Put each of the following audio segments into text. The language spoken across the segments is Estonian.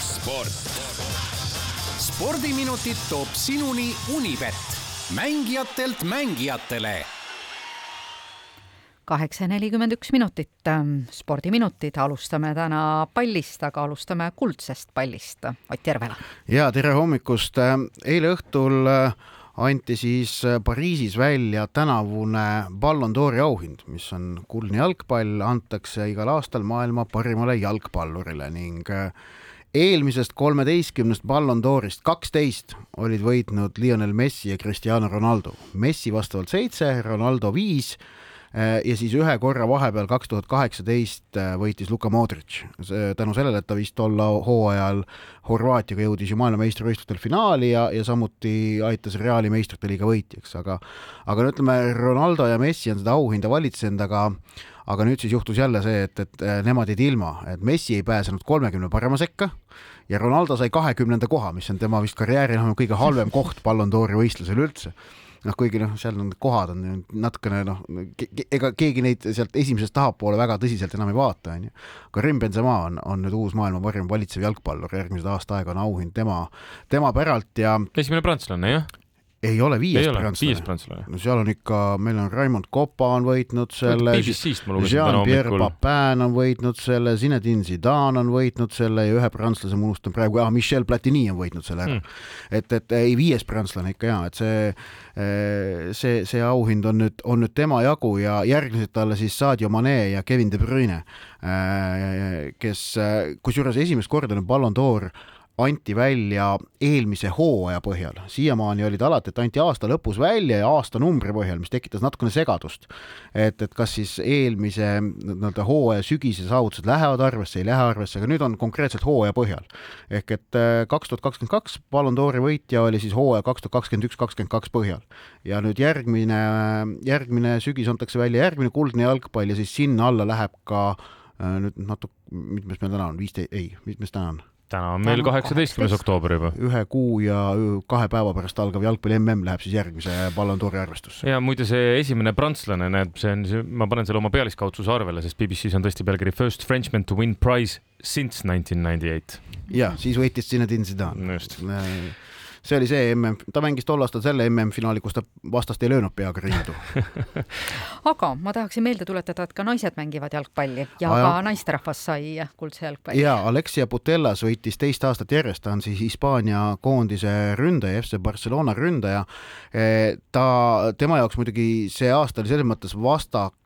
sport. spordiminutid toob sinuni Unibet, mängijatelt mängijatele kaheksa nelikümmend üks minutit, spordiminutid, alustame täna pallist, aga alustame kuldsest pallist. Ott Järvela. ja tere hommikust, eile õhtul anti siis Pariisis välja tänavune Ballon d'Ori auhind, mis on kuldne jalgpall, antakse igal aastal maailma parimale jalgpallurile ning eelmisest kolmeteistkümnest Ballon d'Orist kaksteist olid võitnud Lionel Messi ja Cristiano Ronaldo. Messi vastavalt seitse, Ronaldo viis ja siis ühe korra vahepeal kaks tuhat kaheksateist võitis Luka Modric. Tänu sellele, et ta vist tol hooajal Horvaatiaga jõudis ju maailmameistrivõistlustel finaali ja, ja samuti aitas Reali meistrite liiga võitjaks, aga aga no ütleme, Ronaldo ja Messi on seda auhinda valitsenud, aga aga nüüd siis juhtus jälle see, et, et nemad jäid ilma, et Messi ei pääsenud kolmekümne parema sekka ja Ronaldo sai kahekümnenda koha, mis on tema vist karjääri kõige halvem koht Ballon d'Ori võistlusel üldse noh, kuigi noh, seal on kohad on natukene noh, ega keegi neid sealt esimesest tahapoole väga tõsiselt enam ei vaata, onju. Karim Benzema on, on nüüd uus maailma parim valitsev jalgpallur, järgmised aasta aega on auhind tema, tema päralt ja. esimene prantslane, jah ei ole viies prantslane. no seal on ikka, meil on Raimond Kopa on võitnud selle. Jean-Pierre Papin on võitnud selle, Zinedine Zidane on võitnud selle ja ühe prantslase ma unustan praegu, ah, Michel Platini on võitnud selle ära mm.. et, et ei, viies prantslane ikka ja, et see, eh, see, see auhind on nüüd, on nüüd tema jagu ja järgnesid talle siis Sadio Mane ja Kevin De Bruyne, eh, kes, kusjuures esimest korda nüüd Ballon d'Or anti välja eelmise hooaja põhjal, siiamaani olid alati, et anti aasta lõpus välja ja aastanumbri põhjal, mis tekitas natukene segadust. et, et kas siis eelmise nii-öelda hooaja sügise saavutused lähevad arvesse, ei lähe arvesse, aga nüüd on konkreetselt hooaja põhjal. ehk et äh, kaks tuhat kakskümmend kaks Ballon d'Ori võitja oli siis hooaja kaks tuhat kakskümmend üks, kakskümmend kaks põhjal. ja nüüd järgmine, järgmine sügis antakse välja järgmine kuldne jalgpall ja siis sinna alla läheb ka äh, nüüd natuke, mitmes meil täna on, viisteist, ei, mitmes täna on? Täna on meil kaheksateistkümnes oktoober juba. ühe kuu ja kahe päeva pärast algav jalgpalli mm läheb siis järgmise Ballon d'Ori arvestusse. ja muide, see esimene prantslane, näed, see on, ma panen selle oma pealiskaudsuse arvele, sest BBC-s on tõesti pealkiri First Frenchman to win prize since nineteen ninety eight. ja siis võitis Zinedine Zidane. just see oli see mm, ta mängis tol aastal selle MM-finaali, kus ta vastast ei löönud peaga rindu aga ma tahaksin meelde tuletada, et ka naised mängivad jalgpalli ja Aja. ka naisterahvas sai kuldse jalgpalli. ja Alexia Putellas võitis teist aastat järjest, ta on siis Hispaania koondise ründaja, FC Barcelona ründaja. E, ta, tema jaoks muidugi see aasta oli selles mõttes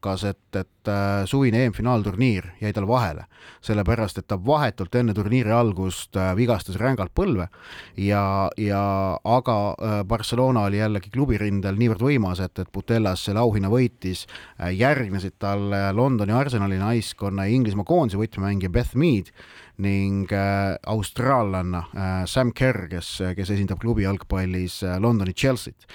vastakas, et, et äh, suvine EM-finaalturniir jäi tal vahele, sellepärast et ta vahetult enne turniiri algust äh, vigastas rängalt põlve ja, ja aga äh, Barcelona oli jällegi klubirindel niivõrd võimas, et, et Putellas selle auhinna võitis. Järgnesid talle Londoni Arsenali naiskonna ja Inglismaa koondise võtmemängija Beth Mead ning äh, austraallanna äh, Sam Kerr, kes, kes esindab klubi jalgpallis äh, Londoni Chelsea't.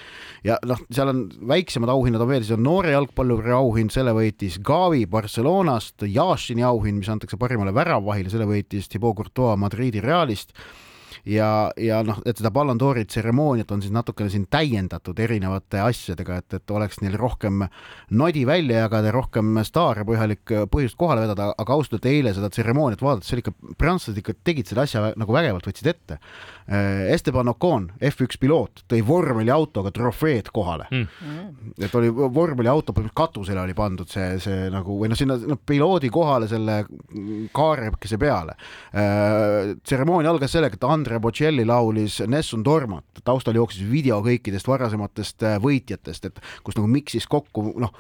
ja noh, seal on väiksemad auhinnad on veel, siis on noore jalgpalluri auhind, selle võitis Gavi Barcelonast, Jašini auhind, mis antakse parimale väravvahile, selle võitis Thibaut Courtois Madridi Realist ja, ja noh, et seda Ballon d'Ori tseremooniat on siis natukene siin täiendatud erinevate asjadega, et, et oleks neil rohkem nodi välja jagada, rohkem staare põhjalik põhjust kohale vedada, aga ausalt öelda eile seda tseremooniat vaadates, see oli ikka, prantslased ikka tegid selle asja nagu vägevalt, võtsid ette. Äh, Esteban Ocon, F1 piloot, tõi vormeliautoga trofeed kohale mm.. et oli vormeliauto, katusele oli pandud see, see nagu või noh, sinna noh, piloodi kohale selle kaarepkese peale. Äh, tseremoonia algas sellega, et Andre Bocelli laulis Nessun Dormat, taustal jooksis video kõikidest varasematest äh, võitjatest, et kus nagu miksis kokku, noh,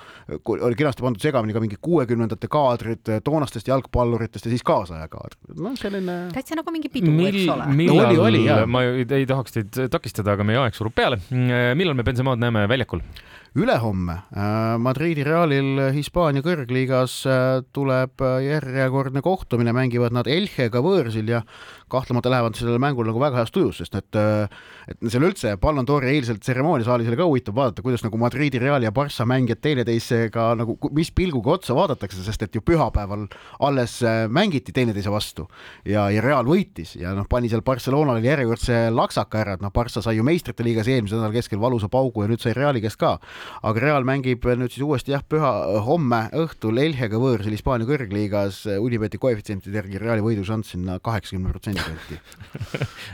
oli kenasti pandud segamini ka mingi kuuekümnendate kaadrid toonastest jalgpalluritest ja siis kaasaja kaadrid. noh, selline. täitsa nagu mingi pidu, eks ole. millal oli, oli, ma ei, ei tahaks teid takistada, aga meie aeg surub peale. millal me Benzemaad näeme väljakul? Ülehomme äh, Madridi Realil Hispaania kõrgliigas äh, tuleb äh, järjekordne kohtumine, mängivad nad Elchega võõrsil ja kahtlemata lähevad sellele mängule nagu väga heas tujus, sest et et seal üldse Ballon d'Ori eilsel tseremooniasaalis oli ka huvitav vaadata, kuidas nagu Madridi Real ja Barca mängijad teineteisega nagu, mis pilguga otsa vaadatakse, sest et ju pühapäeval alles mängiti teineteise vastu ja, ja Real võitis ja noh, pani seal Barcelonale järjekordse laksaka ära, et noh, Barca sai ju meistrite liigas eelmise nädala keskel valusa paugu ja nüüd sai Reali käest ka aga Real mängib nüüd siis uuesti jah, püha, homme õhtul Elhega võõrsil Hispaania kõrgliigas. Unibeti koefitsientide järgi Reali võidušanss sinna kaheksakümne protsendi kanti.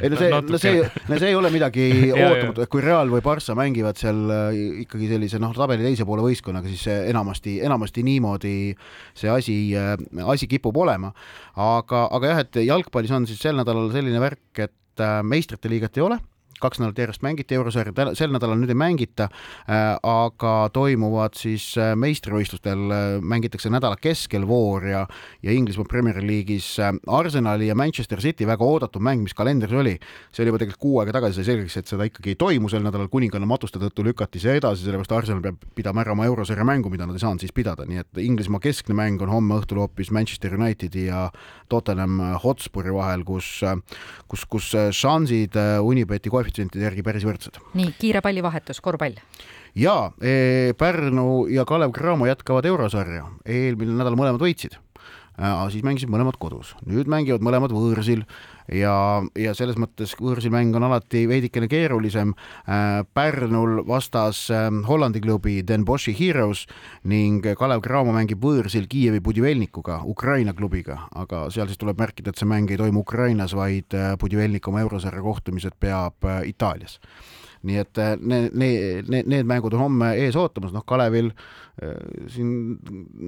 ei no see, no see, no see ei ole midagi ootamatut, et kui Real või Barca mängivad seal äh, ikkagi sellise noh, tabeli teise poole võistkonnaga, siis enamasti, enamasti niimoodi see asi, äh, asi kipub olema. aga, aga jah, et jalgpallis on siis sel nädalal selline värk, et äh, meistrite liigat ei ole kaks nädalat järjest mängiti eurosarja, sel nädalal nüüd ei mängita, äh, aga toimuvad siis äh, meistrivõistlustel, äh, mängitakse nädala keskel voor ja ja Inglismaa Premier League'is Arsenali ja Manchester City väga oodatud mäng, mis kalendris oli, see oli juba tegelikult kuu aega tagasi sai selgeks, et seda ikkagi ei toimu sel nädalal, kuninganna matuste tõttu lükati see edasi, sellepärast Arsenal peab pidama ära oma eurosarja mängu, mida nad ei saanud siis pidada, nii et Inglismaa keskne mäng on homme õhtul hoopis Manchester Unitedi ja Tottenham Hotspuri vahel, kus, kus, kus šansid Unibeti koefitsient koefitsientide järgi päris võrdsed. nii, kiire pallivahetus, korvpall. ja e, Pärnu ja Kalev Cramo jätkavad eurosarja, eelmine nädal mõlemad võitsid siis mängisid mõlemad kodus, nüüd mängivad mõlemad võõrsil. Ja, ja selles mõttes võõrsil mäng on alati veidikene keerulisem. Äh, Pärnul vastas ähm, Hollandi klubi Den Boši Heroes ning Kalev Cramo mängib võõrsil Kiievi Budivelnikuga, Ukraina klubiga, aga seal siis tuleb märkida, et see mäng ei toimu Ukrainas, vaid äh, Budivelnik oma eurosarja kohtumised peab äh, Itaalias nii et need, need, need, need mängud on homme ees ootamas, noh, Kalevil äh, siin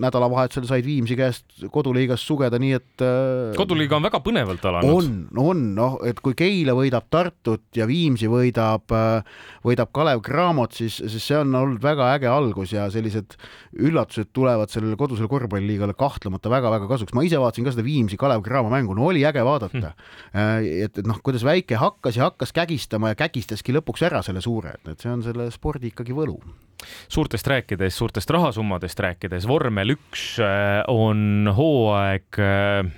nädalavahetusel said Viimsi käest koduliigas sugeda, nii et äh, koduliiga on väga põnevalt alanud. on, on, noh, et kui Keila võidab Tartut ja Viimsi võidab, äh, võidab Kalev Cramot, siis, siis see on olnud väga äge algus ja sellised üllatused tulevad sellele kodusele korvpalliliigale kahtlemata väga-väga kasuks. ma ise vaatasin ka seda Viimsi Kalev Cramo mängu, no oli äge vaadata. Hmm.. et, et noh, kuidas väike hakkas ja hakkas kägistama ja kägistaski lõpuks ära selle suure, et, et see on selle spordi ikkagi võlu. Suurtest rääkides, suurtest rahasummadest rääkides, vormel üks äh, on hooaeg äh,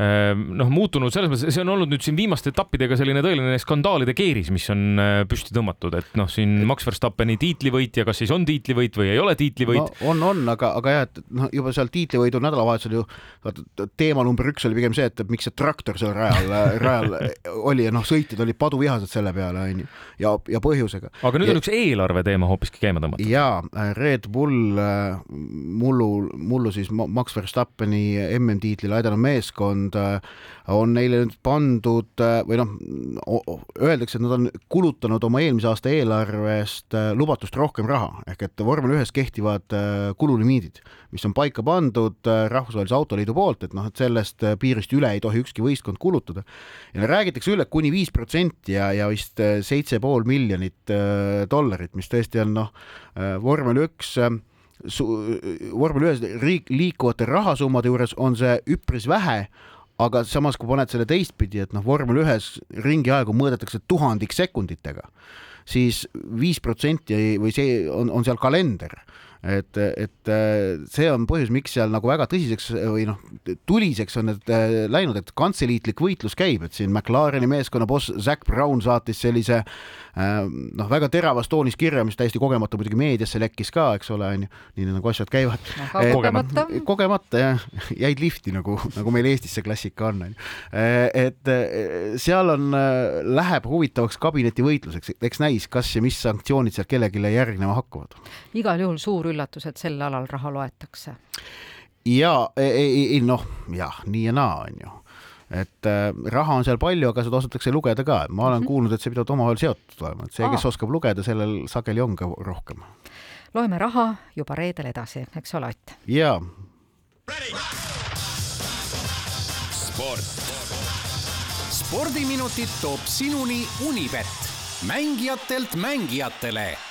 noh, muutunud selles mõttes, see on olnud nüüd siin viimaste etappidega selline tõeline skandaalide keeris, mis on äh, püsti tõmmatud, et noh, siin Max Verstappeni tiitlivõitja, kas siis on tiitlivõit või ei ole tiitlivõit no,? on, on, aga, aga jah, et noh, juba seal tiitlivõidu nädalavahetusel ju teema number üks oli pigem see, et miks see traktor seal rajal, rajal oli ja noh, sõitjad olid paduvihased selle peale onju ja, ja põhjusega. aga nüüd ja, on üks eelarve teema hoopiski käima tõmmatud. jaa, Red Bull äh, mullu, siis Max Verstappeni MM-tiitlile aidanud meeskond äh, on neile nüüd pandud äh, või noh, öeldakse, et nad on kulutanud oma eelmise aasta eelarvest äh, lubatust rohkem raha, ehk et vormel ühes kehtivad kululimiidid, mis on paika pandud Rahvusvahelise Autoliidu poolt, et noh, et sellest piirist üle ei tohi ükski võistkond kulutada. ja räägitakse üle kuni viis protsenti ja, ja vist seitse pool miljonit dollarit, mis tõesti on noh, vormel üks vormel ühes riik, liikuvate rahasummade juures on see üpris vähe, aga samas, kui paned selle teistpidi, et noh, vormel ühes ringi aegu mõõdetakse tuhandiksekunditega, siis viis protsenti või see on, on seal kalender et, et see on põhjus, miks seal nagu väga tõsiseks või noh, tuliseks on need äh, läinud, et kantseliitlik võitlus käib, et siin McLareni meeskonna boss Zac Brown saatis sellise äh, noh, väga teravas toonis kirja, mis täiesti kogemata muidugi meediasse lekkis ka, eks ole, onju, nii nagu asjad käivad. kogemata. kogemata jah, jäid lifti nagu, nagu meil Eestis see klassika on, onju. Äh, et seal on, läheb huvitavaks kabinetivõitluseks, eks näis, kas ja mis sanktsioonid sealt kellelegi järgnema hakkavad. igal juhul suur üllatus, et sel alal raha loetakse. ja ei, ei noh, jah, nii ja naa on ju et äh, raha on seal palju, aga seda osatakse lugeda ka, ma olen mm -hmm. kuulnud, et see pidavat omavahel seotud olema, et see, kes Aa. oskab lugeda, sellel sageli on ka rohkem. loeme raha juba reedel edasi, eks ole, Ott? jaa. spordiminutid toob sinuni Unibet, mängijatelt mängijatele